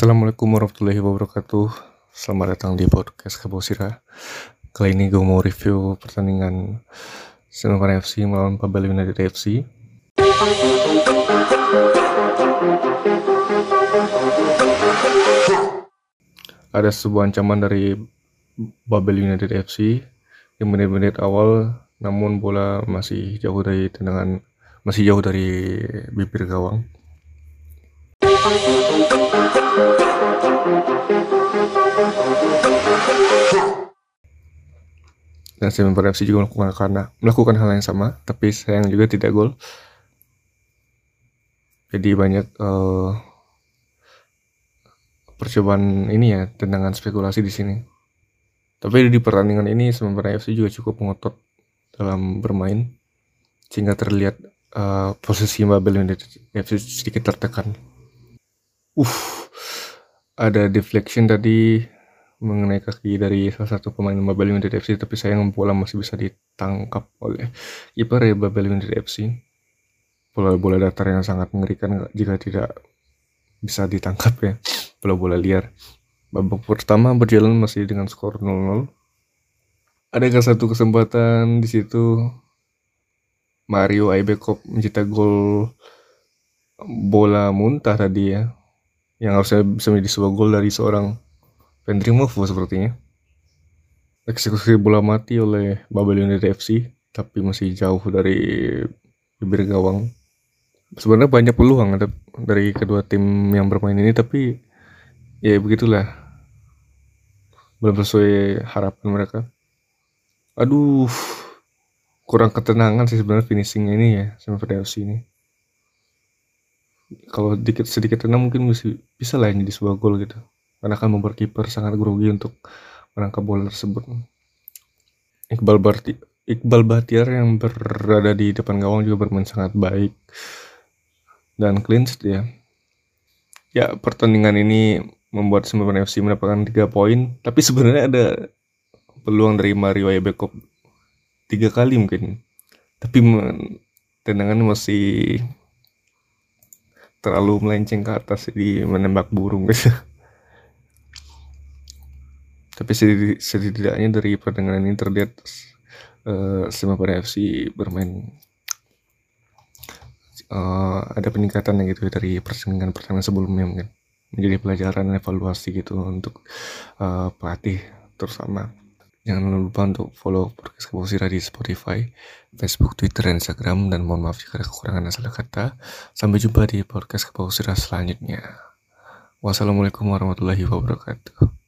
Assalamualaikum warahmatullahi wabarakatuh. Selamat datang di podcast Kabosira Kali ini gue mau review pertandingan Semarang FC melawan Pabel United FC Ada sebuah ancaman dari Babel United FC Yang menit-menit awal Namun bola masih jauh dari tendangan Masih jauh dari bibir gawang dan Semen FC juga melakukan karena melakukan hal yang sama tapi sayang juga tidak gol. Jadi banyak uh, percobaan ini ya tendangan spekulasi di sini. Tapi di pertandingan ini Semen FC juga cukup mengotot dalam bermain sehingga terlihat uh, posisi Mabel United FC sedikit tertekan uh ada deflection tadi mengenai kaki dari salah satu pemain Babel United FC tapi sayang bola masih bisa ditangkap oleh kiper ya Babel United FC bola-bola datar yang sangat mengerikan jika tidak bisa ditangkap ya bola-bola liar. Babak pertama berjalan masih dengan skor 0-0 adakah satu kesempatan di situ? Mario Aibekop mencetak gol bola muntah tadi ya yang harusnya bisa menjadi sebuah gol dari seorang Pendrimovo sepertinya. Eksekusi bola mati oleh Babel United FC, tapi masih jauh dari bibir gawang. Sebenarnya banyak peluang dari kedua tim yang bermain ini, tapi ya begitulah. Belum sesuai harapan mereka. Aduh, kurang ketenangan sih sebenarnya finishing ini ya sama FC ini. Kalau sedikit sedikit tenang mungkin bisa bisa lah ini di sebuah gol gitu karena akan membuat kiper sangat grogi untuk menangkap bola tersebut. Iqbal Barti Iqbal Batiar yang berada di depan gawang juga bermain sangat baik dan clean ya. Ya pertandingan ini membuat Semarang FC mendapatkan tiga poin, tapi sebenarnya ada peluang dari Mario Ebekop tiga kali mungkin, tapi tendangan masih terlalu melenceng ke atas di menembak burung gitu tapi setidaknya dari pertandingan ini terlihat uh, semua pada FC bermain uh, ada peningkatan gitu dari pertandingan pertandingan sebelumnya mungkin. Menjadi pelajaran evaluasi gitu untuk uh, pelatih terutama jangan lupa untuk follow podcast Kabusira di Spotify, Facebook, Twitter, dan Instagram. Dan mohon maaf jika ada kekurangan dan salah kata. Sampai jumpa di podcast Kabusira selanjutnya. Wassalamualaikum warahmatullahi wabarakatuh